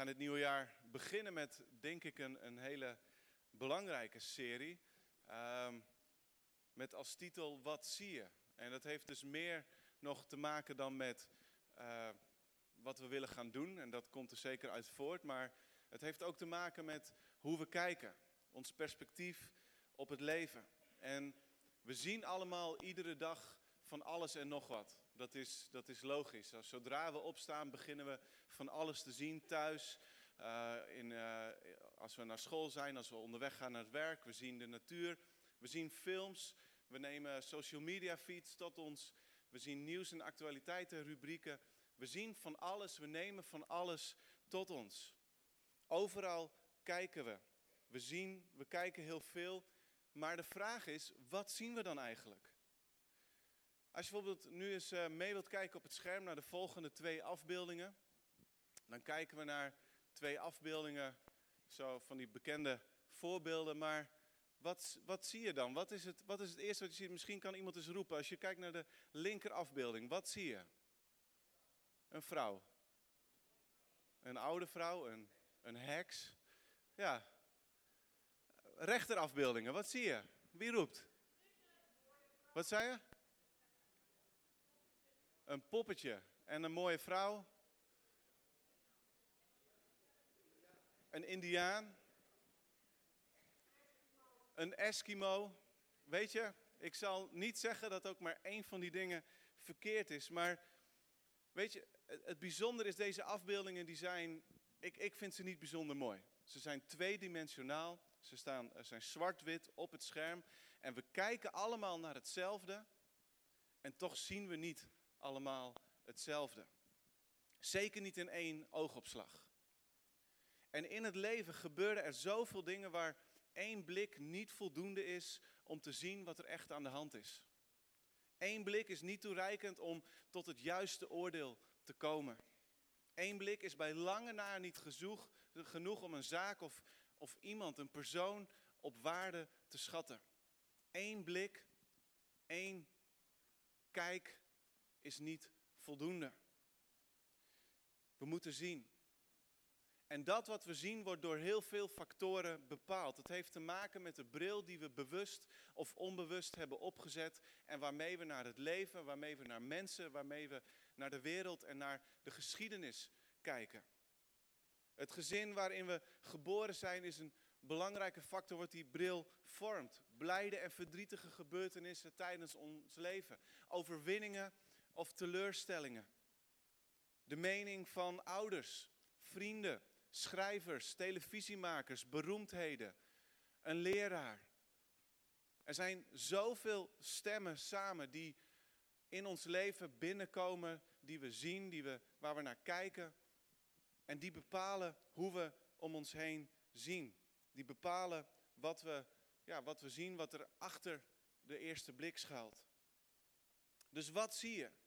gaan dit nieuwe jaar beginnen met, denk ik, een, een hele belangrijke serie. Ehm, met als titel Wat zie je? En dat heeft dus meer nog te maken dan met eh, wat we willen gaan doen. En dat komt er zeker uit voort. Maar het heeft ook te maken met hoe we kijken. Ons perspectief op het leven. En we zien allemaal iedere dag van alles en nog wat. Dat is, dat is logisch. Zodra we opstaan, beginnen we van alles te zien thuis. Uh, in, uh, als we naar school zijn, als we onderweg gaan naar het werk, we zien de natuur, we zien films, we nemen social media feeds tot ons, we zien nieuws en actualiteiten, rubrieken. We zien van alles, we nemen van alles tot ons. Overal kijken we. We zien, we kijken heel veel. Maar de vraag is, wat zien we dan eigenlijk? Als je bijvoorbeeld nu eens eh, mee wilt kijken op het scherm naar de volgende twee afbeeldingen, dan kijken we naar twee afbeeldingen, zo van die bekende voorbeelden. Maar wat, wat zie je dan? Wat is, het, wat is het eerste wat je ziet? Misschien kan iemand eens roepen. Als je kijkt naar de linker afbeelding, wat zie je? Een vrouw. Een oude vrouw, een, een heks. Ja. Rechterafbeeldingen, wat zie je? Wie roept? Wat zei je? Een poppetje en een mooie vrouw. Een indiaan. Een Eskimo. Weet je, ik zal niet zeggen dat ook maar één van die dingen verkeerd is. Maar weet je, het bijzondere is deze afbeeldingen die zijn, ik, ik vind ze niet bijzonder mooi. Ze zijn tweedimensionaal. Ze staan, zijn zwart-wit op het scherm. En we kijken allemaal naar hetzelfde. En toch zien we niet allemaal hetzelfde. Zeker niet in één oogopslag. En in het leven gebeuren er zoveel dingen waar één blik niet voldoende is om te zien wat er echt aan de hand is. Eén blik is niet toereikend om tot het juiste oordeel te komen. Eén blik is bij lange na niet genoeg om een zaak of, of iemand, een persoon op waarde te schatten. Eén blik, één kijk is niet voldoende. We moeten zien. En dat wat we zien wordt door heel veel factoren bepaald. Het heeft te maken met de bril die we bewust of onbewust hebben opgezet en waarmee we naar het leven, waarmee we naar mensen, waarmee we naar de wereld en naar de geschiedenis kijken. Het gezin waarin we geboren zijn is een belangrijke factor wat die bril vormt. Blijde en verdrietige gebeurtenissen tijdens ons leven. Overwinningen of teleurstellingen. De mening van ouders, vrienden, schrijvers, televisiemakers, beroemdheden, een leraar. Er zijn zoveel stemmen samen die in ons leven binnenkomen, die we zien, die we, waar we naar kijken. En die bepalen hoe we om ons heen zien. Die bepalen wat we, ja, wat we zien, wat er achter de eerste blik schuilt. Dus wat zie je?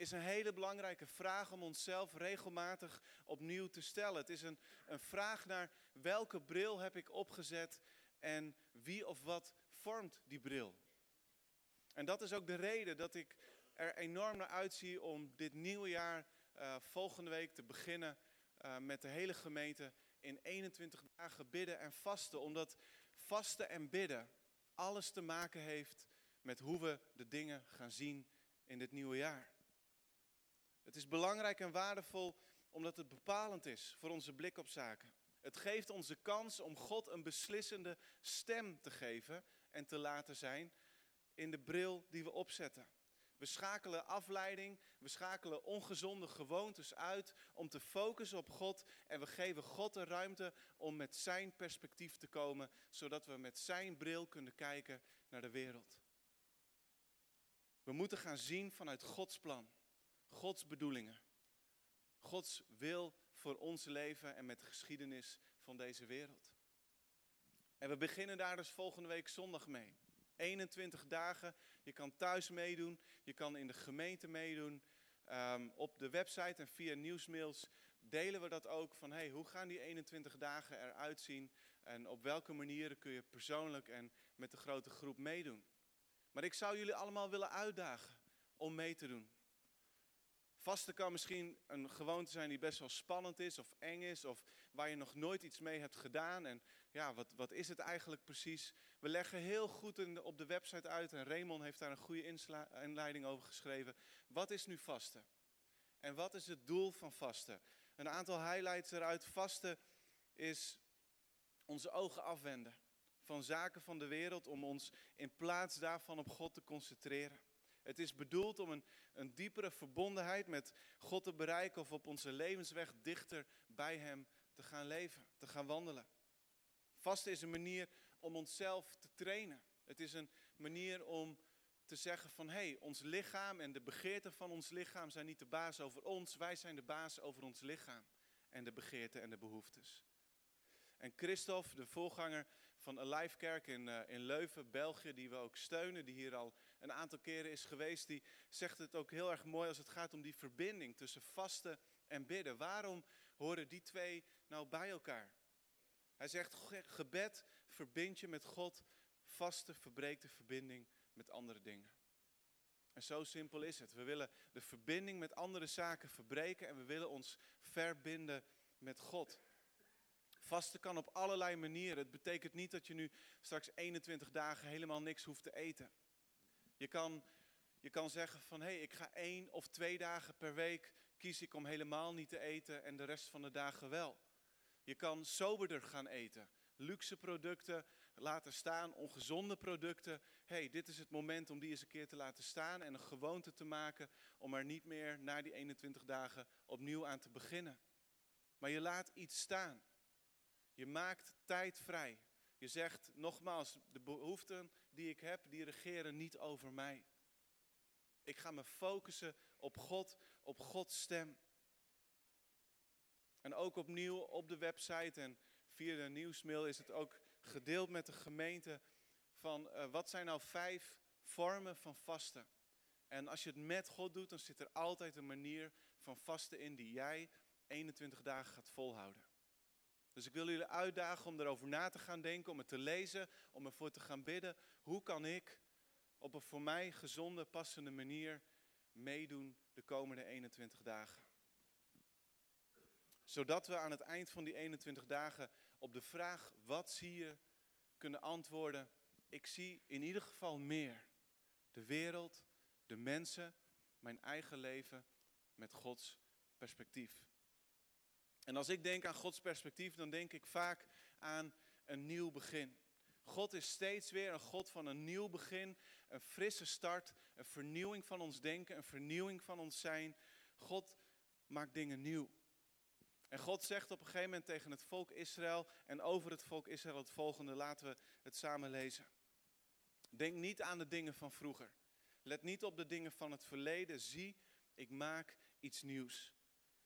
Is een hele belangrijke vraag om onszelf regelmatig opnieuw te stellen. Het is een, een vraag naar welke bril heb ik opgezet en wie of wat vormt die bril. En dat is ook de reden dat ik er enorm naar uitzie om dit nieuwe jaar uh, volgende week te beginnen uh, met de hele gemeente in 21 dagen bidden en vasten. Omdat vasten en bidden alles te maken heeft met hoe we de dingen gaan zien in dit nieuwe jaar. Het is belangrijk en waardevol omdat het bepalend is voor onze blik op zaken. Het geeft ons de kans om God een beslissende stem te geven en te laten zijn in de bril die we opzetten. We schakelen afleiding, we schakelen ongezonde gewoontes uit om te focussen op God en we geven God de ruimte om met zijn perspectief te komen, zodat we met zijn bril kunnen kijken naar de wereld. We moeten gaan zien vanuit Gods plan. Gods bedoelingen. Gods wil voor ons leven en met de geschiedenis van deze wereld. En we beginnen daar dus volgende week zondag mee. 21 dagen. Je kan thuis meedoen, je kan in de gemeente meedoen. Um, op de website en via nieuwsmails delen we dat ook van hey, hoe gaan die 21 dagen eruit zien en op welke manieren kun je persoonlijk en met de grote groep meedoen. Maar ik zou jullie allemaal willen uitdagen om mee te doen. Vasten kan misschien een gewoonte zijn die best wel spannend is of eng is, of waar je nog nooit iets mee hebt gedaan. En ja, wat, wat is het eigenlijk precies? We leggen heel goed op de website uit, en Raymond heeft daar een goede inleiding over geschreven. Wat is nu vasten? En wat is het doel van vasten? Een aantal highlights eruit. Vasten is onze ogen afwenden van zaken van de wereld om ons in plaats daarvan op God te concentreren. Het is bedoeld om een, een diepere verbondenheid met God te bereiken of op onze levensweg dichter bij Hem te gaan leven, te gaan wandelen. Vasten is een manier om onszelf te trainen. Het is een manier om te zeggen van hé, hey, ons lichaam en de begeerten van ons lichaam zijn niet de baas over ons, wij zijn de baas over ons lichaam en de begeerten en de behoeftes. En Christophe, de voorganger van Alive Kerk in, uh, in Leuven, België, die we ook steunen, die hier al een aantal keren is geweest, die zegt het ook heel erg mooi als het gaat om die verbinding tussen vasten en bidden. Waarom horen die twee nou bij elkaar? Hij zegt, gebed verbindt je met God, vasten verbreekt de verbinding met andere dingen. En zo simpel is het. We willen de verbinding met andere zaken verbreken en we willen ons verbinden met God. Vasten kan op allerlei manieren. Het betekent niet dat je nu straks 21 dagen helemaal niks hoeft te eten. Je kan, je kan zeggen van hé, hey, ik ga één of twee dagen per week kies ik om helemaal niet te eten en de rest van de dagen wel. Je kan soberder gaan eten. Luxe producten laten staan, ongezonde producten. hey, dit is het moment om die eens een keer te laten staan en een gewoonte te maken om er niet meer na die 21 dagen opnieuw aan te beginnen. Maar je laat iets staan. Je maakt tijd vrij. Je zegt nogmaals, de behoeften die ik heb, die regeren niet over mij. Ik ga me focussen op God, op Gods stem. En ook opnieuw op de website en via de nieuwsmail is het ook gedeeld met de gemeente van uh, wat zijn nou vijf vormen van vasten. En als je het met God doet, dan zit er altijd een manier van vasten in die jij 21 dagen gaat volhouden. Dus ik wil jullie uitdagen om erover na te gaan denken, om het te lezen, om ervoor te gaan bidden. Hoe kan ik op een voor mij gezonde, passende manier meedoen de komende 21 dagen? Zodat we aan het eind van die 21 dagen op de vraag wat zie je kunnen antwoorden. Ik zie in ieder geval meer. De wereld, de mensen, mijn eigen leven met Gods perspectief. En als ik denk aan Gods perspectief, dan denk ik vaak aan een nieuw begin. God is steeds weer een God van een nieuw begin, een frisse start, een vernieuwing van ons denken, een vernieuwing van ons zijn. God maakt dingen nieuw. En God zegt op een gegeven moment tegen het volk Israël en over het volk Israël het volgende. Laten we het samen lezen. Denk niet aan de dingen van vroeger. Let niet op de dingen van het verleden. Zie, ik maak iets nieuws.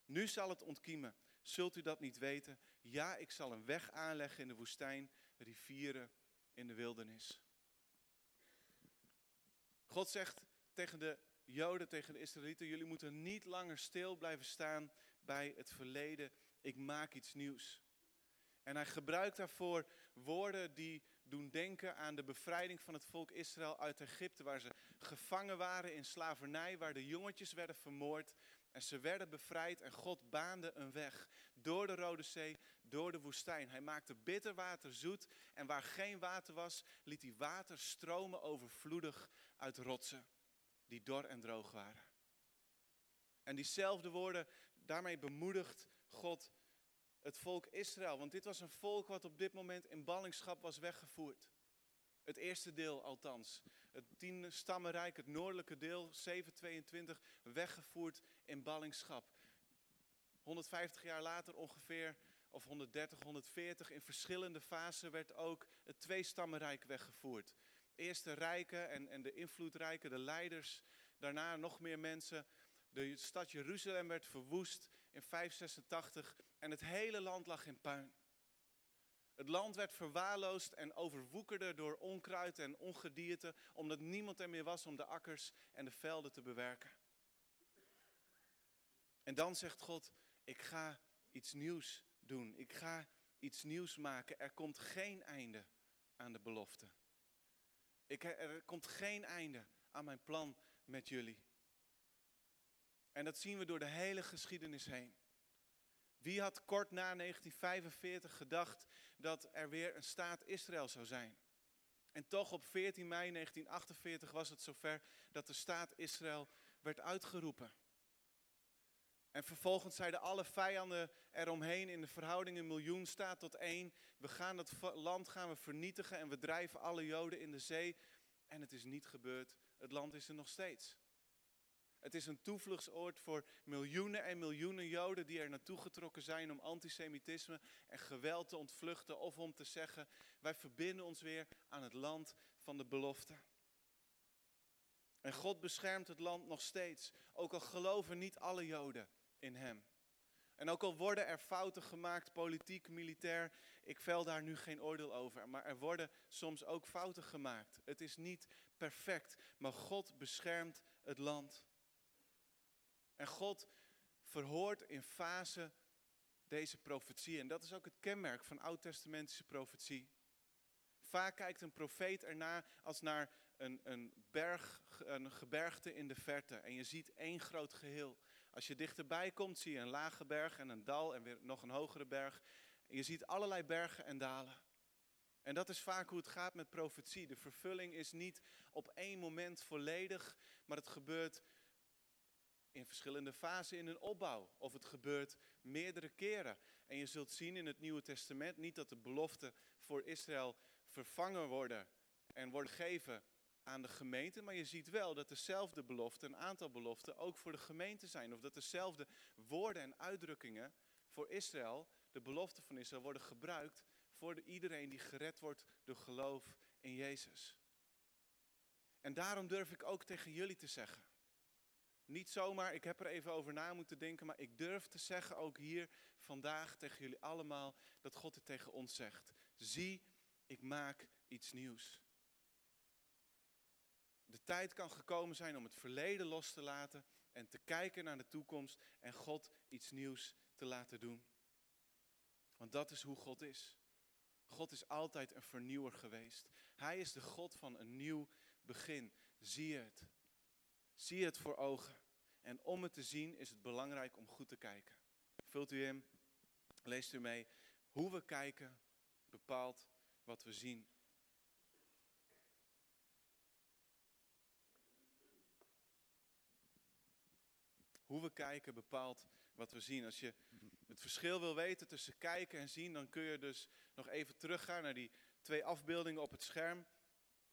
Nu zal het ontkiemen. Zult u dat niet weten? Ja, ik zal een weg aanleggen in de woestijn, rivieren in de wildernis. God zegt tegen de Joden, tegen de Israëlieten, jullie moeten niet langer stil blijven staan bij het verleden. Ik maak iets nieuws. En hij gebruikt daarvoor woorden die doen denken aan de bevrijding van het volk Israël uit Egypte, waar ze gevangen waren in slavernij, waar de jongetjes werden vermoord en ze werden bevrijd en God baande een weg door de Rode Zee, door de woestijn. Hij maakte bitter water zoet en waar geen water was, liet hij water stromen overvloedig uit rotsen die dor en droog waren. En diezelfde woorden, daarmee bemoedigt God het volk Israël. Want dit was een volk wat op dit moment in ballingschap was weggevoerd. Het eerste deel althans. Het tiende stammenrijk, het noordelijke deel, 722, weggevoerd in ballingschap. 150 jaar later ongeveer, of 130, 140, in verschillende fasen werd ook het tweestammenrijk weggevoerd. Eerst de rijken en, en de invloedrijke, de leiders, daarna nog meer mensen. De stad Jeruzalem werd verwoest in 586 en het hele land lag in puin. Het land werd verwaarloosd en overwoekerde door onkruid en ongedierte, omdat niemand er meer was om de akkers en de velden te bewerken. En dan zegt God, ik ga iets nieuws doen. Ik ga iets nieuws maken. Er komt geen einde aan de belofte. Ik, er komt geen einde aan mijn plan met jullie. En dat zien we door de hele geschiedenis heen. Wie had kort na 1945 gedacht dat er weer een staat Israël zou zijn? En toch op 14 mei 1948 was het zover dat de staat Israël werd uitgeroepen. En vervolgens zeiden alle vijanden eromheen in de verhouding een miljoen staat tot één. We gaan het land gaan we vernietigen en we drijven alle Joden in de zee. En het is niet gebeurd. Het land is er nog steeds. Het is een toevluchtsoord voor miljoenen en miljoenen Joden die er naartoe getrokken zijn om antisemitisme en geweld te ontvluchten of om te zeggen, wij verbinden ons weer aan het land van de belofte. En God beschermt het land nog steeds, ook al geloven niet alle Joden in Hem. En ook al worden er fouten gemaakt, politiek, militair, ik vel daar nu geen oordeel over, maar er worden soms ook fouten gemaakt. Het is niet perfect, maar God beschermt het land. En God verhoort in fase deze profetie. En dat is ook het kenmerk van oud-testamentische profetie. Vaak kijkt een profeet ernaar als naar een, een, berg, een gebergte in de verte. En je ziet één groot geheel. Als je dichterbij komt, zie je een lage berg en een dal en weer nog een hogere berg. En je ziet allerlei bergen en dalen. En dat is vaak hoe het gaat met profetie. De vervulling is niet op één moment volledig, maar het gebeurt in verschillende fasen in een opbouw. Of het gebeurt meerdere keren. En je zult zien in het Nieuwe Testament niet dat de beloften voor Israël vervangen worden en worden gegeven aan de gemeente, maar je ziet wel dat dezelfde beloften, een aantal beloften, ook voor de gemeente zijn. Of dat dezelfde woorden en uitdrukkingen voor Israël, de beloften van Israël, worden gebruikt voor iedereen die gered wordt door geloof in Jezus. En daarom durf ik ook tegen jullie te zeggen. Niet zomaar, ik heb er even over na moeten denken, maar ik durf te zeggen ook hier vandaag tegen jullie allemaal dat God het tegen ons zegt. Zie, ik maak iets nieuws. De tijd kan gekomen zijn om het verleden los te laten en te kijken naar de toekomst en God iets nieuws te laten doen. Want dat is hoe God is. God is altijd een vernieuwer geweest. Hij is de God van een nieuw begin. Zie het. Zie het voor ogen. En om het te zien is het belangrijk om goed te kijken. Vult u in, leest u mee. Hoe we kijken bepaalt wat we zien. Hoe we kijken bepaalt wat we zien. Als je het verschil wil weten tussen kijken en zien, dan kun je dus nog even teruggaan naar die twee afbeeldingen op het scherm.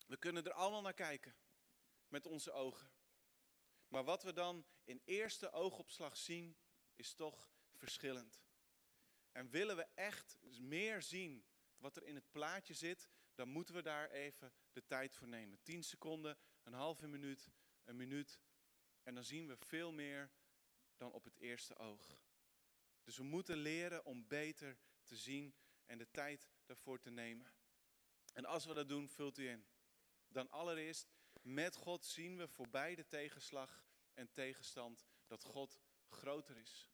We kunnen er allemaal naar kijken met onze ogen. Maar wat we dan in eerste oogopslag zien, is toch verschillend. En willen we echt meer zien wat er in het plaatje zit, dan moeten we daar even de tijd voor nemen. 10 seconden, een halve minuut, een minuut. En dan zien we veel meer dan op het eerste oog. Dus we moeten leren om beter te zien en de tijd daarvoor te nemen. En als we dat doen, vult u in. Dan allereerst, met God zien we voorbij de tegenslag en tegenstand dat God groter is.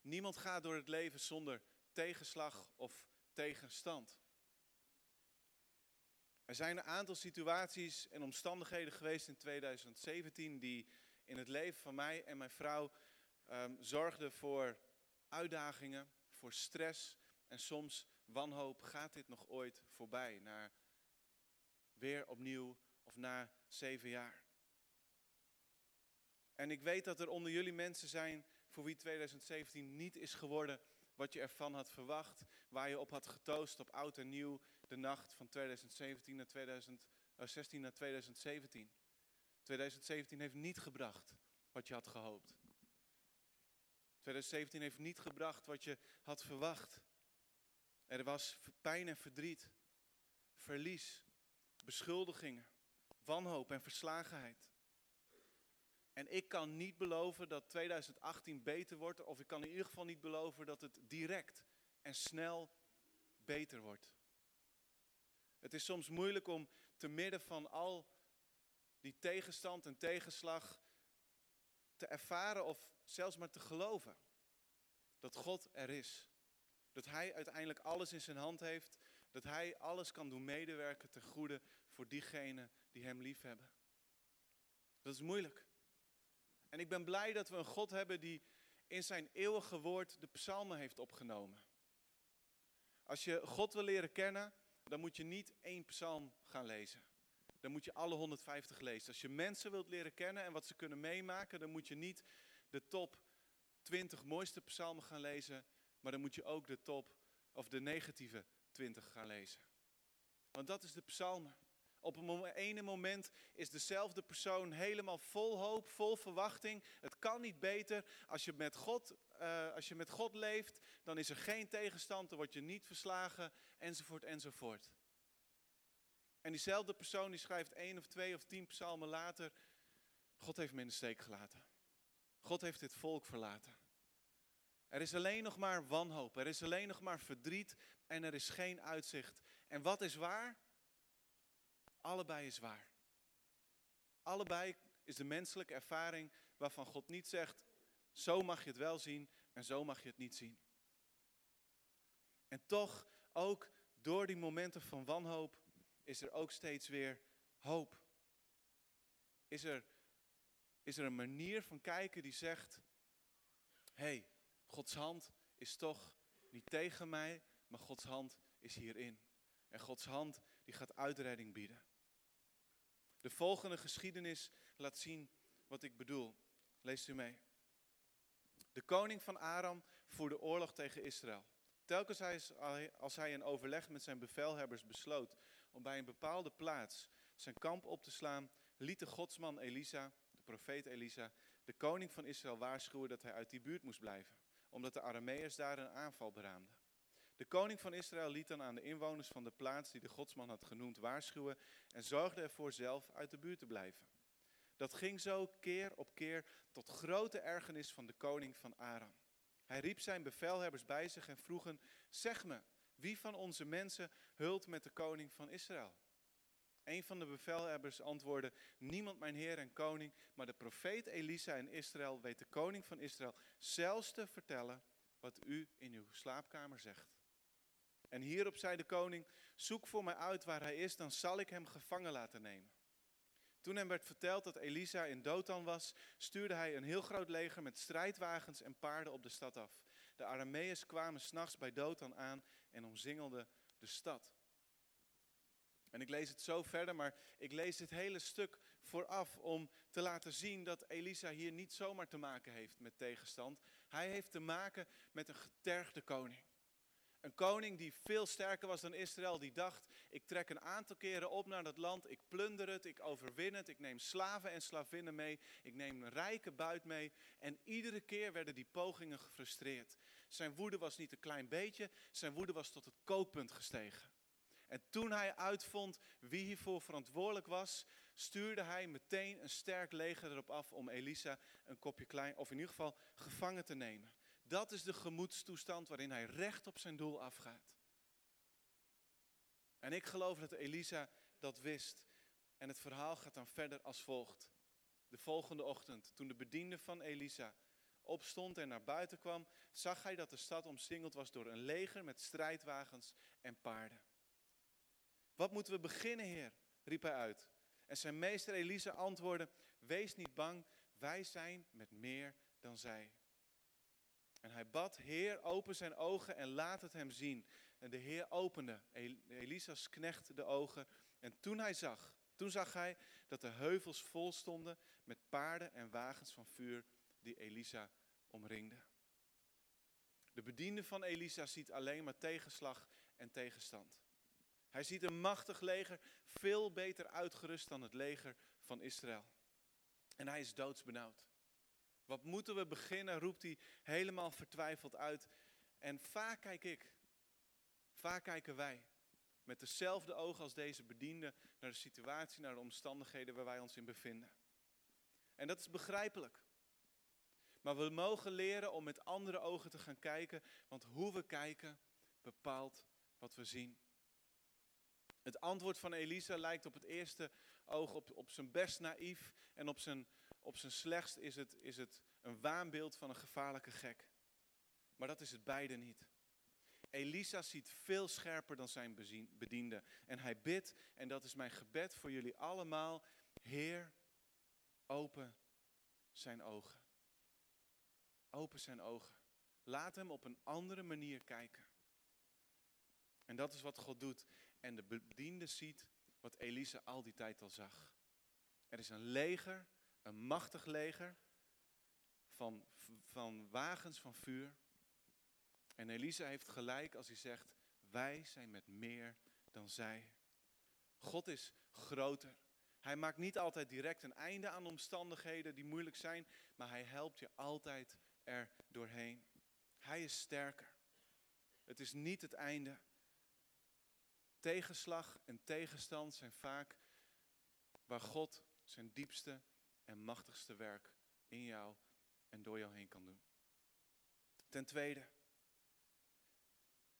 Niemand gaat door het leven zonder tegenslag of tegenstand. Er zijn een aantal situaties en omstandigheden geweest in 2017 die in het leven van mij en mijn vrouw um, zorgden voor uitdagingen, voor stress en soms wanhoop. Gaat dit nog ooit voorbij? Naar weer opnieuw of na zeven jaar. En ik weet dat er onder jullie mensen zijn voor wie 2017 niet is geworden wat je ervan had verwacht, waar je op had getoost op oud en nieuw de nacht van 2017 naar 2016 naar 2017. 2017 heeft niet gebracht wat je had gehoopt. 2017 heeft niet gebracht wat je had verwacht. Er was pijn en verdriet, verlies, beschuldigingen, wanhoop en verslagenheid. En ik kan niet beloven dat 2018 beter wordt, of ik kan in ieder geval niet beloven dat het direct en snel beter wordt. Het is soms moeilijk om te midden van al die tegenstand en tegenslag te ervaren of zelfs maar te geloven dat God er is. Dat Hij uiteindelijk alles in zijn hand heeft, dat hij alles kan doen medewerken ten goede voor diegenen die hem lief hebben. Dat is moeilijk. En ik ben blij dat we een God hebben die in zijn eeuwige woord de psalmen heeft opgenomen. Als je God wil leren kennen, dan moet je niet één psalm gaan lezen. Dan moet je alle 150 lezen. Als je mensen wilt leren kennen en wat ze kunnen meemaken, dan moet je niet de top 20 mooiste psalmen gaan lezen, maar dan moet je ook de top of de negatieve 20 gaan lezen. Want dat is de psalmen. Op een ene moment is dezelfde persoon helemaal vol hoop, vol verwachting. Het kan niet beter. Als je met God, uh, als je met God leeft, dan is er geen tegenstand, dan word je niet verslagen, enzovoort, enzovoort. En diezelfde persoon die schrijft één of twee of tien psalmen later, God heeft me in de steek gelaten. God heeft dit volk verlaten. Er is alleen nog maar wanhoop, er is alleen nog maar verdriet en er is geen uitzicht. En wat is waar? Allebei is waar. Allebei is de menselijke ervaring waarvan God niet zegt, zo mag je het wel zien en zo mag je het niet zien. En toch, ook door die momenten van wanhoop, is er ook steeds weer hoop. Is er, is er een manier van kijken die zegt, hé, hey, Gods hand is toch niet tegen mij, maar Gods hand is hierin. En Gods hand die gaat uitredding bieden. De volgende geschiedenis laat zien wat ik bedoel. Leest u mee. De koning van Aram voerde oorlog tegen Israël. Telkens als hij in overleg met zijn bevelhebbers besloot om bij een bepaalde plaats zijn kamp op te slaan, liet de godsman Elisa, profeet Elisa, de koning van Israël waarschuwen dat hij uit die buurt moest blijven, omdat de Arameërs daar een aanval beraamden. De koning van Israël liet dan aan de inwoners van de plaats die de godsman had genoemd waarschuwen en zorgde ervoor zelf uit de buurt te blijven. Dat ging zo keer op keer tot grote ergernis van de koning van Aram. Hij riep zijn bevelhebbers bij zich en vroegen, zeg me, wie van onze mensen hult met de koning van Israël? Een van de bevelhebbers antwoordde, niemand mijn heer en koning, maar de profeet Elisa in Israël weet de koning van Israël zelfs te vertellen wat u in uw slaapkamer zegt. En hierop zei de koning, zoek voor mij uit waar hij is, dan zal ik hem gevangen laten nemen. Toen hem werd verteld dat Elisa in Dothan was, stuurde hij een heel groot leger met strijdwagens en paarden op de stad af. De Arameërs kwamen s'nachts bij Dothan aan en omzingelden de stad. En ik lees het zo verder, maar ik lees dit hele stuk vooraf om te laten zien dat Elisa hier niet zomaar te maken heeft met tegenstand. Hij heeft te maken met een getergde koning. Een koning die veel sterker was dan Israël, die dacht, ik trek een aantal keren op naar dat land, ik plunder het, ik overwin het, ik neem slaven en slavinnen mee, ik neem rijke buit mee. En iedere keer werden die pogingen gefrustreerd. Zijn woede was niet een klein beetje, zijn woede was tot het kookpunt gestegen. En toen hij uitvond wie hiervoor verantwoordelijk was, stuurde hij meteen een sterk leger erop af om Elisa een kopje klein, of in ieder geval gevangen te nemen. Dat is de gemoedstoestand waarin hij recht op zijn doel afgaat. En ik geloof dat Elisa dat wist. En het verhaal gaat dan verder als volgt. De volgende ochtend, toen de bediende van Elisa opstond en naar buiten kwam, zag hij dat de stad omsingeld was door een leger met strijdwagens en paarden. Wat moeten we beginnen, Heer? riep hij uit. En zijn meester Elisa antwoordde: Wees niet bang, wij zijn met meer dan zij. En hij bad, Heer, open zijn ogen en laat het hem zien. En de Heer opende Elisa's knecht de ogen. En toen hij zag, toen zag hij dat de heuvels vol stonden met paarden en wagens van vuur die Elisa omringden. De bediende van Elisa ziet alleen maar tegenslag en tegenstand. Hij ziet een machtig leger, veel beter uitgerust dan het leger van Israël. En hij is doodsbenauwd. Wat moeten we beginnen, roept hij helemaal vertwijfeld uit. En vaak kijk ik, vaak kijken wij met dezelfde ogen als deze bediende naar de situatie, naar de omstandigheden waar wij ons in bevinden. En dat is begrijpelijk. Maar we mogen leren om met andere ogen te gaan kijken, want hoe we kijken bepaalt wat we zien. Het antwoord van Elisa lijkt op het eerste oog op, op zijn best naïef en op zijn op zijn slechtst is het, is het een waanbeeld van een gevaarlijke gek. Maar dat is het beide niet. Elisa ziet veel scherper dan zijn bediende. En hij bidt, en dat is mijn gebed voor jullie allemaal. Heer, open zijn ogen. Open zijn ogen. Laat hem op een andere manier kijken. En dat is wat God doet. En de bediende ziet wat Elisa al die tijd al zag. Er is een leger, een machtig leger van, van wagens van vuur. En Elisa heeft gelijk als hij zegt, wij zijn met meer dan zij. God is groter. Hij maakt niet altijd direct een einde aan omstandigheden die moeilijk zijn, maar hij helpt je altijd er doorheen. Hij is sterker. Het is niet het einde. Tegenslag en tegenstand zijn vaak waar God zijn diepste en machtigste werk in jou en door jou heen kan doen. Ten tweede,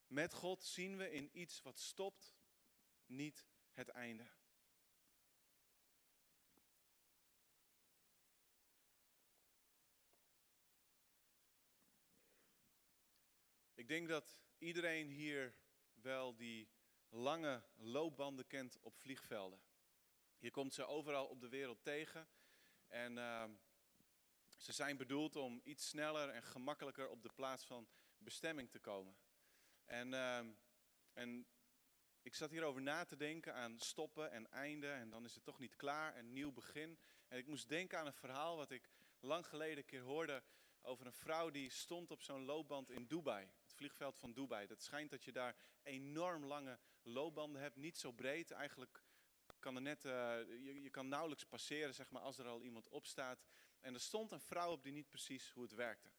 met God zien we in iets wat stopt niet het einde. Ik denk dat iedereen hier wel die lange loopbanden kent op vliegvelden. Je komt ze overal op de wereld tegen. En uh, ze zijn bedoeld om iets sneller en gemakkelijker op de plaats van bestemming te komen. En, uh, en ik zat hierover na te denken aan stoppen en einde. En dan is het toch niet klaar, een nieuw begin. En ik moest denken aan een verhaal wat ik lang geleden een keer hoorde over een vrouw die stond op zo'n loopband in Dubai vliegveld van Dubai. Het schijnt dat je daar enorm lange loopbanden hebt, niet zo breed. Eigenlijk kan er net, uh, je, je, kan nauwelijks passeren zeg maar, als er al iemand op staat. En er stond een vrouw op die niet precies hoe het werkte.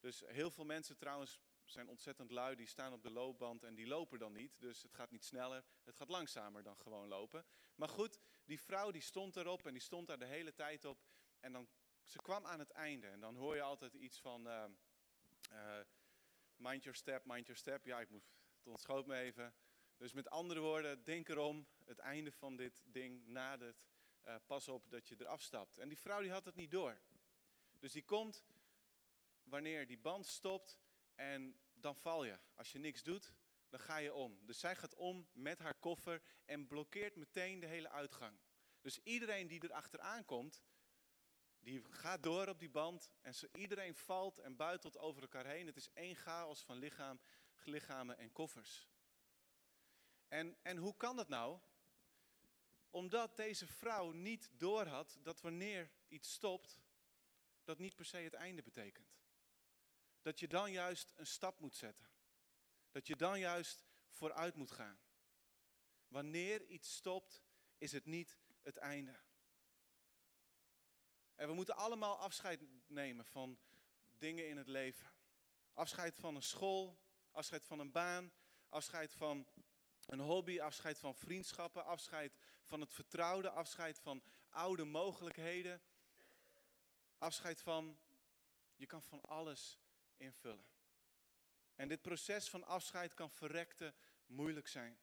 Dus heel veel mensen trouwens zijn ontzettend lui, die staan op de loopband en die lopen dan niet. Dus het gaat niet sneller, het gaat langzamer dan gewoon lopen. Maar goed, die vrouw die stond erop en die stond daar de hele tijd op. En dan, ze kwam aan het einde en dan hoor je altijd iets van... Uh, Mind your step, mind your step. Ja, ik moet, het ontschoot me even. Dus met andere woorden, denk erom, het einde van dit ding nadert. Uh, pas op dat je eraf stapt. En die vrouw die had het niet door. Dus die komt wanneer die band stopt en dan val je. Als je niks doet, dan ga je om. Dus zij gaat om met haar koffer en blokkeert meteen de hele uitgang. Dus iedereen die er achteraan komt, die gaat door op die band en zo, iedereen valt en buitelt over elkaar heen. Het is één chaos van lichaam, lichamen en koffers. En, en hoe kan dat nou? Omdat deze vrouw niet doorhad dat wanneer iets stopt, dat niet per se het einde betekent. Dat je dan juist een stap moet zetten. Dat je dan juist vooruit moet gaan. Wanneer iets stopt, is het niet het einde. En we moeten allemaal afscheid nemen van dingen in het leven. Afscheid van een school, afscheid van een baan, afscheid van een hobby, afscheid van vriendschappen, afscheid van het vertrouwde, afscheid van oude mogelijkheden. Afscheid van, je kan van alles invullen. En dit proces van afscheid kan verrekte moeilijk zijn.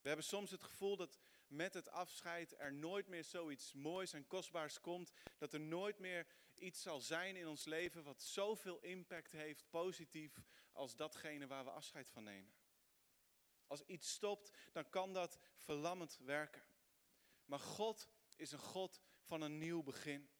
We hebben soms het gevoel dat met het afscheid er nooit meer zoiets moois en kostbaars komt. Dat er nooit meer iets zal zijn in ons leven wat zoveel impact heeft, positief, als datgene waar we afscheid van nemen. Als iets stopt, dan kan dat verlammend werken. Maar God is een God van een nieuw begin.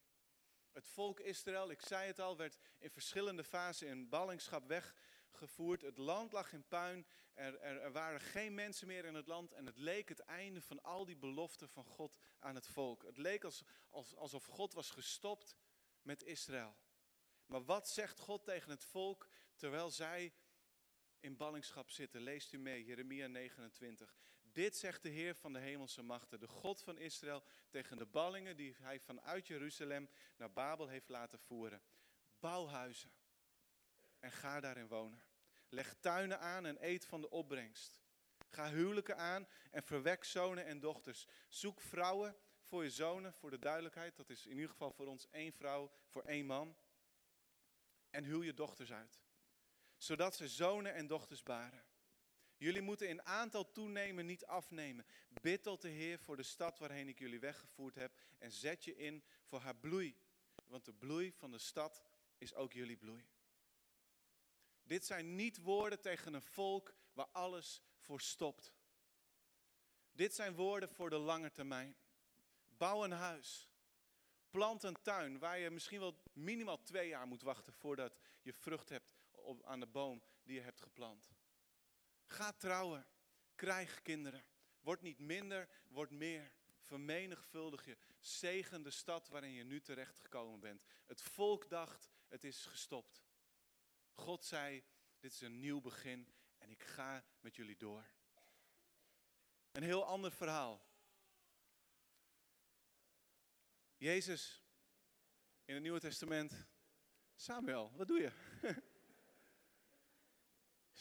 Het volk Israël, ik zei het al, werd in verschillende fasen in ballingschap weg gevoerd. Het land lag in puin. Er, er, waren geen mensen meer in het land. En het leek het einde van al die beloften van God aan het volk. Het leek als, als, alsof God was gestopt met Israël. Maar wat zegt God tegen het volk terwijl zij in ballingschap zitten? Leest u mee, Jeremia 29. Dit zegt de Heer van de hemelse machten, de God van Israël, tegen de ballingen die hij vanuit Jeruzalem naar Babel heeft laten voeren. Bouwhuizen en ga daarin wonen. Leg tuinen aan en eet van de opbrengst. Ga huwelijken aan en verwek zonen en dochters. Zoek vrouwen voor je zonen, voor de duidelijkheid. Dat is in ieder geval voor ons één vrouw voor één man. En huw je dochters uit. Zodat ze zonen en dochters baren. Jullie moeten in aantal toenemen, niet afnemen. Bid tot de Heer voor de stad waarheen ik jullie weggevoerd heb. En zet je in voor haar bloei. Want de bloei van de stad is ook jullie bloei. Dit zijn niet woorden tegen een volk waar alles voor stopt. Dit zijn woorden voor de lange termijn. Bouw een huis. Plant een tuin waar je misschien wel minimaal twee jaar moet wachten voordat je vrucht hebt op, aan de boom die je hebt geplant. Ga trouwen. Krijg kinderen. Word niet minder, word meer. Vermenigvuldig je. Zegen de stad waarin je nu terecht gekomen bent. Het volk dacht, het is gestopt. God zei, dit is een nieuw begin en ik ga met jullie door. Een heel ander verhaal. Jezus in het Nieuwe Testament. Samuel, wat doe je?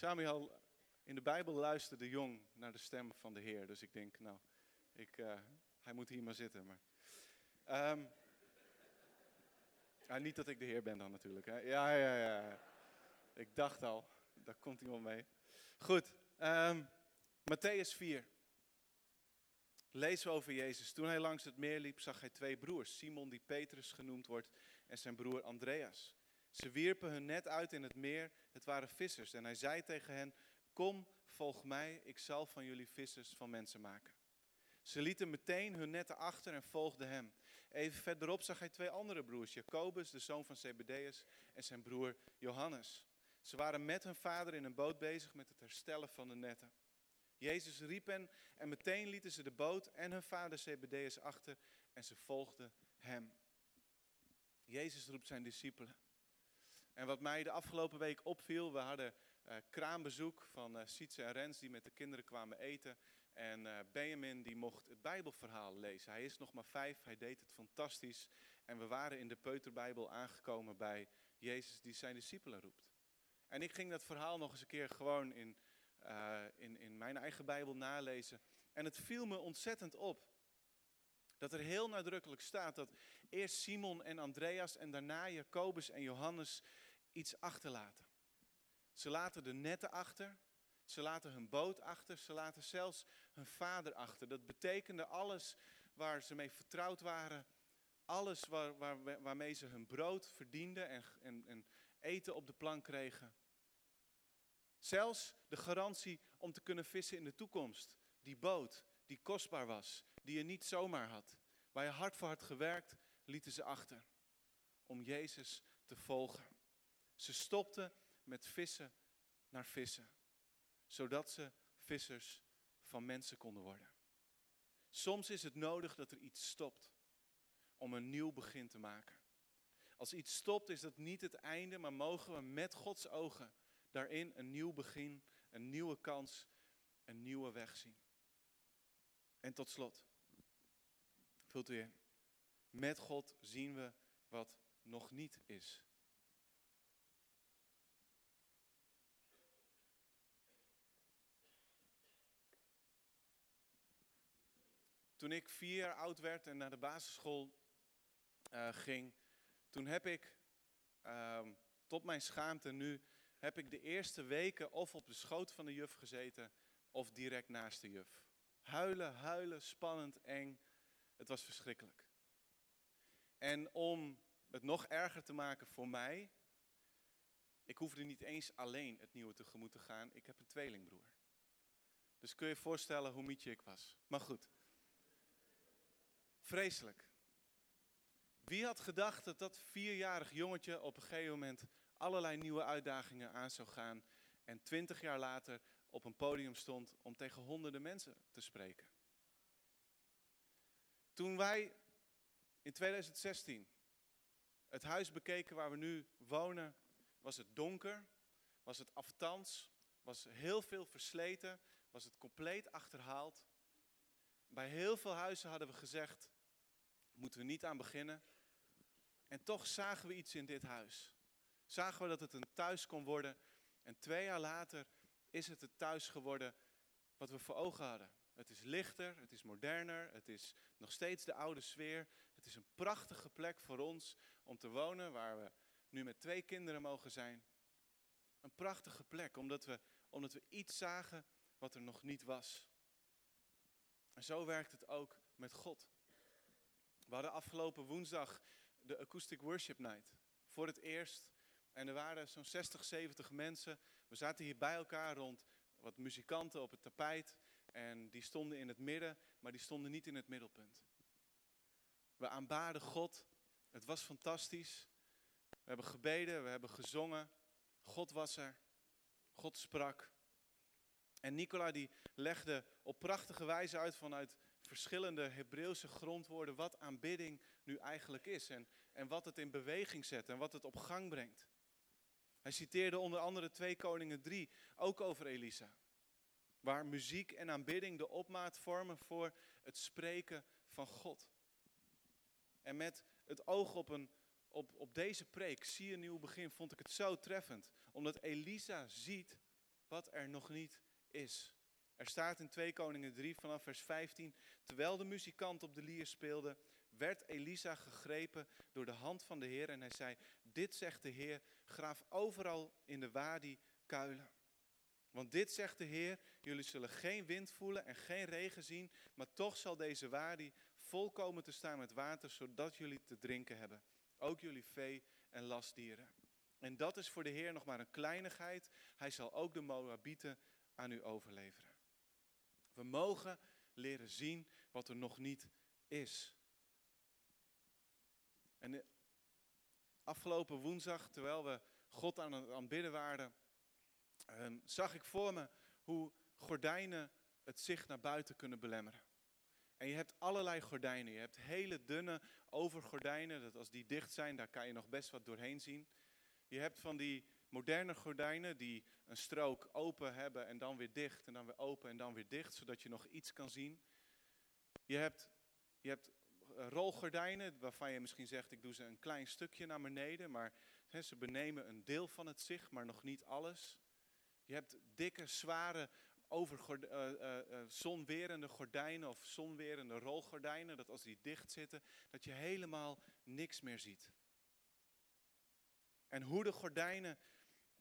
Samuel in de Bijbel luisterde jong naar de stem van de Heer. Dus ik denk, nou, ik, uh, hij moet hier maar zitten. Maar, ja, niet dat ik de Heer ben dan natuurlijk. Hè. Ja, ja, ja. Ik dacht al, daar komt iemand mee. Goed, um, Matthäus 4. Lezen we over Jezus. Toen hij langs het meer liep, zag hij twee broers. Simon, die Petrus genoemd wordt, en zijn broer Andreas. Ze wierpen hun net uit in het meer. Het waren vissers. En hij zei tegen hen, kom, volg mij. Ik zal van jullie vissers van mensen maken. Ze lieten meteen hun netten achter en volgden hem. Even verderop zag hij twee andere broers. Jacobus, de zoon van Zebedeus, en zijn broer Johannes. Ze waren met hun vader in een boot bezig met het herstellen van de netten. Jezus riep hen en meteen lieten ze de boot en hun vader Zebedeus achter en ze volgden hem. Jezus roept zijn discipelen. En wat mij de afgelopen week opviel, we hadden uh, kraambezoek van uh, Sietse en Rens die met de kinderen kwamen eten. En uh, Benjamin die mocht het Bijbelverhaal lezen. Hij is nog maar vijf, hij deed het fantastisch. En we waren in de Peuterbijbel aangekomen bij Jezus die zijn discipelen roept. En ik ging dat verhaal nog eens een keer gewoon in, in, in mijn eigen Bijbel nalezen. En het viel me ontzettend op. Dat er heel nadrukkelijk staat dat eerst Simon en Andreas en daarna Jacobus en Johannes iets achterlaten. Ze laten de netten achter, ze laten hun boot achter, ze laten zelfs hun vader achter. Dat betekende alles waar ze mee vertrouwd waren, alles waar, waar, waarmee ze hun brood verdienden en, en, en eten op de plank kregen. Zelfs de garantie om te kunnen vissen in de toekomst. Die boot die kostbaar was, die je niet zomaar had. Waar je hard voor had gewerkt, lieten ze achter. Om Jezus te volgen. Ze stopten met vissen naar vissen. Zodat ze vissers van mensen konden worden. Soms is het nodig dat er iets stopt. Om een nieuw begin te maken. Als iets stopt is dat niet het einde, maar mogen we met Gods ogen daarin een nieuw begin, een nieuwe kans, een nieuwe weg zien. En tot slot, vult u in. Met God zien we wat nog niet is. Toen ik vier jaar oud werd en naar de basisschool uh, ging, toen heb ik uh, tot mijn schaamte nu heb ik de eerste weken of op de schoot van de juf gezeten of direct naast de juf. Huilen, huilen, spannend, eng. Het was verschrikkelijk. En om het nog erger te maken voor mij, ik hoefde niet eens alleen het nieuwe tegemoet te gaan. Ik heb een tweelingbroer. Dus kun je je voorstellen hoe mietje ik was. Maar goed. Vreselijk. Wie had gedacht dat dat vierjarig jongetje op een gegeven moment allerlei nieuwe uitdagingen aan zou gaan. En twintig jaar later op een podium stond om tegen honderden mensen te spreken. Toen wij in 2016 het huis bekeken waar we nu wonen, was het donker, was het aftans, was heel veel versleten, was het compleet achterhaald. Bij heel veel huizen hadden we gezegd, moeten we niet aan beginnen. En toch zagen we iets in dit huis zagen we dat het een thuis kon worden. En twee jaar later is het het thuis geworden wat we voor ogen hadden. Het is lichter, het is moderner, het is nog steeds de oude sfeer. Het is een prachtige plek voor ons om te wonen, waar we nu met twee kinderen mogen zijn. Een prachtige plek, omdat we, omdat we iets zagen wat er nog niet was. En zo werkt het ook met God. We hadden afgelopen woensdag de Acoustic Worship Night. Voor het eerst En er waren zo'n 60, 70 mensen. We zaten hier bij elkaar rond wat muzikanten op het tapijt. En die stonden in het midden, maar die stonden niet in het middelpunt. We aanbaden God. Het was fantastisch. We hebben gebeden, we hebben gezongen. God was er. God sprak. En Nicola die legde op prachtige wijze uit vanuit verschillende Hebreeuwse grondwoorden wat aanbidding nu eigenlijk is. En, en wat het in beweging zet en wat het op gang brengt. Hij citeerde onder andere 2 Koningen 3, ook over Elisa. Waar muziek en aanbidding de opmaat vormen voor het spreken van God. En met het oog op, een, op, op deze preek, zie een nieuw begin, vond ik het zo treffend. Omdat Elisa ziet wat er nog niet is. Er staat in 2 Koningen 3 vanaf vers 15. Terwijl de muzikant op de lier speelde, werd Elisa gegrepen door de hand van de Heer. En hij zei, dit zegt de Heer, graaf overal in de wadi kuilen. Want dit zegt de Heer, jullie zullen geen wind voelen en geen regen zien, maar toch zal deze wadi volkomen te staan met water, zodat jullie te drinken hebben. Ook jullie vee en lastdieren. En dat is voor de Heer nog maar een kleinigheid. Hij zal ook de Moabieten aan u overleveren. We mogen leren zien wat er nog niet is. En afgelopen woensdag, terwijl we God aan het aanbidden waren, ehm, zag ik voor me hoe gordijnen het zicht naar buiten kunnen belemmeren. En je hebt allerlei gordijnen. Je hebt hele dunne overgordijnen, dat als die dicht zijn, daar kan je nog best wat doorheen zien. Je hebt van die moderne gordijnen die een strook open hebben en dan weer dicht en dan weer open en dan weer dicht, zodat je nog iets kan zien. Je hebt, je hebt eh, rolgordijnen waarvan je misschien zegt, ik doe ze een klein stukje naar beneden, maar ze benemen een deel van het zicht, maar nog niet alles. Je hebt dikke, zware, over uh, uh, zonwerende gordijnen of zonwerende rolgordijnen, dat als die dicht zitten, dat je helemaal niks meer ziet. En hoe de gordijnen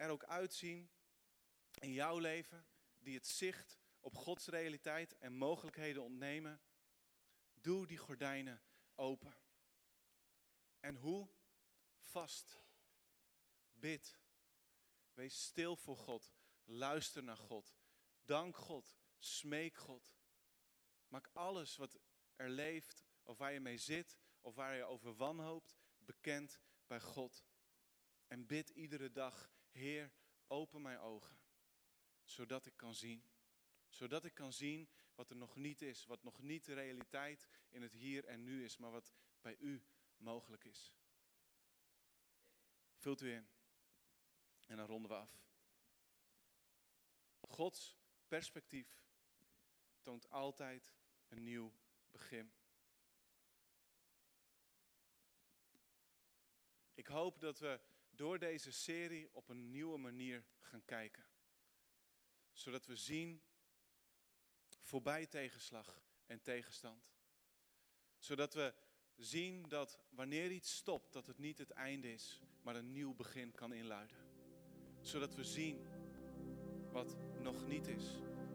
er ook uitzien in jouw leven, die het zicht op Gods realiteit en mogelijkheden ontnemen, doe die gordijnen open. En hoe? Vast. Bid. Wees stil voor God. Luister naar God. Dank God. Smeek God. Maak alles wat er leeft, of waar je mee zit, of waar je over wanhoopt, bekend bij God. En bid iedere dag, Heer, open mijn ogen, zodat ik kan zien. Zodat ik kan zien wat er nog niet is, wat nog niet de realiteit in het hier en nu is, maar wat bij u mogelijk is. Vult u in. En dan ronden we af. Gods perspectief toont altijd een nieuw begin. Ik hoop dat we door deze serie op een nieuwe manier gaan kijken. Zodat we zien voorbij tegenslag en tegenstand. Zodat we zien dat wanneer iets stopt, dat het niet het einde is, maar een nieuw begin kan inluiden. Zodat we zien wat nog niet is,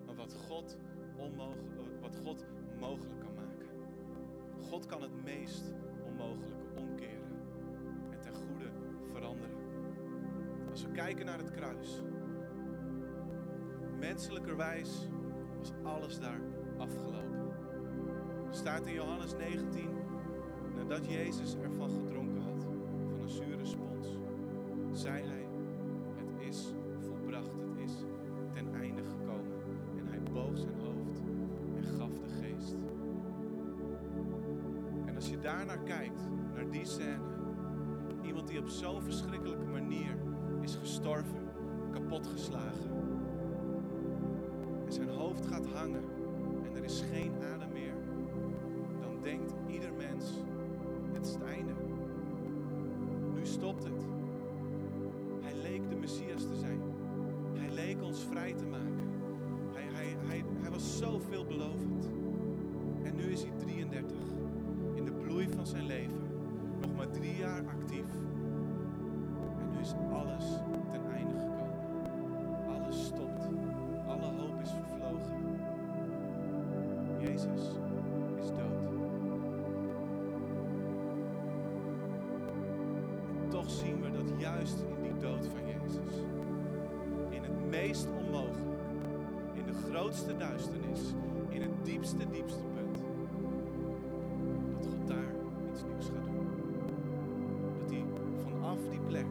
maar wat God, onmogelijk, wat God mogelijk kan maken. God kan het meest onmogelijke omkeren Als we kijken naar het kruis, menselijkerwijs was alles daar afgelopen. Staat in Johannes 19, nadat Jezus ervan gedronken had, van een zure spons, zei hij, het is volbracht, het is ten einde gekomen. En hij boog zijn hoofd en gaf de geest. En als je daarnaar kijkt, naar die scène, iemand die op zo'n verschrikkelijke manier is gestorven, kapotgeslagen. En zijn hoofd gaat hangen en er is geen adem meer. Dan denkt ieder grootste duisternis, in het diepste, diepste punt, dat God daar iets nieuws gaat doen. Dat hij vanaf die plek,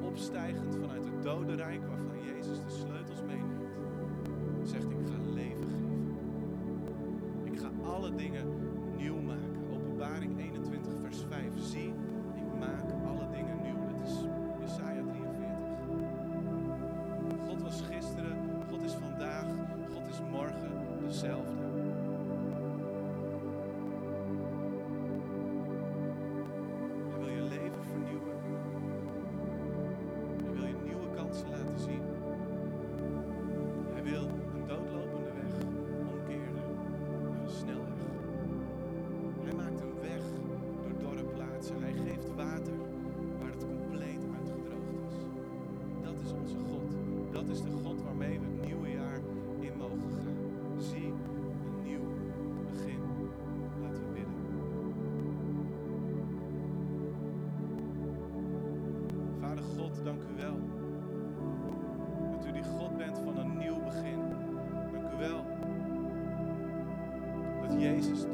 opstijgend vanuit het dodenrijk waarvan Jezus de sleutels meeneemt, zegt ik ga leven geven. Ik ga alle dingen nieuw maken. Openbaring 21 vers 5. Zie, Jesus.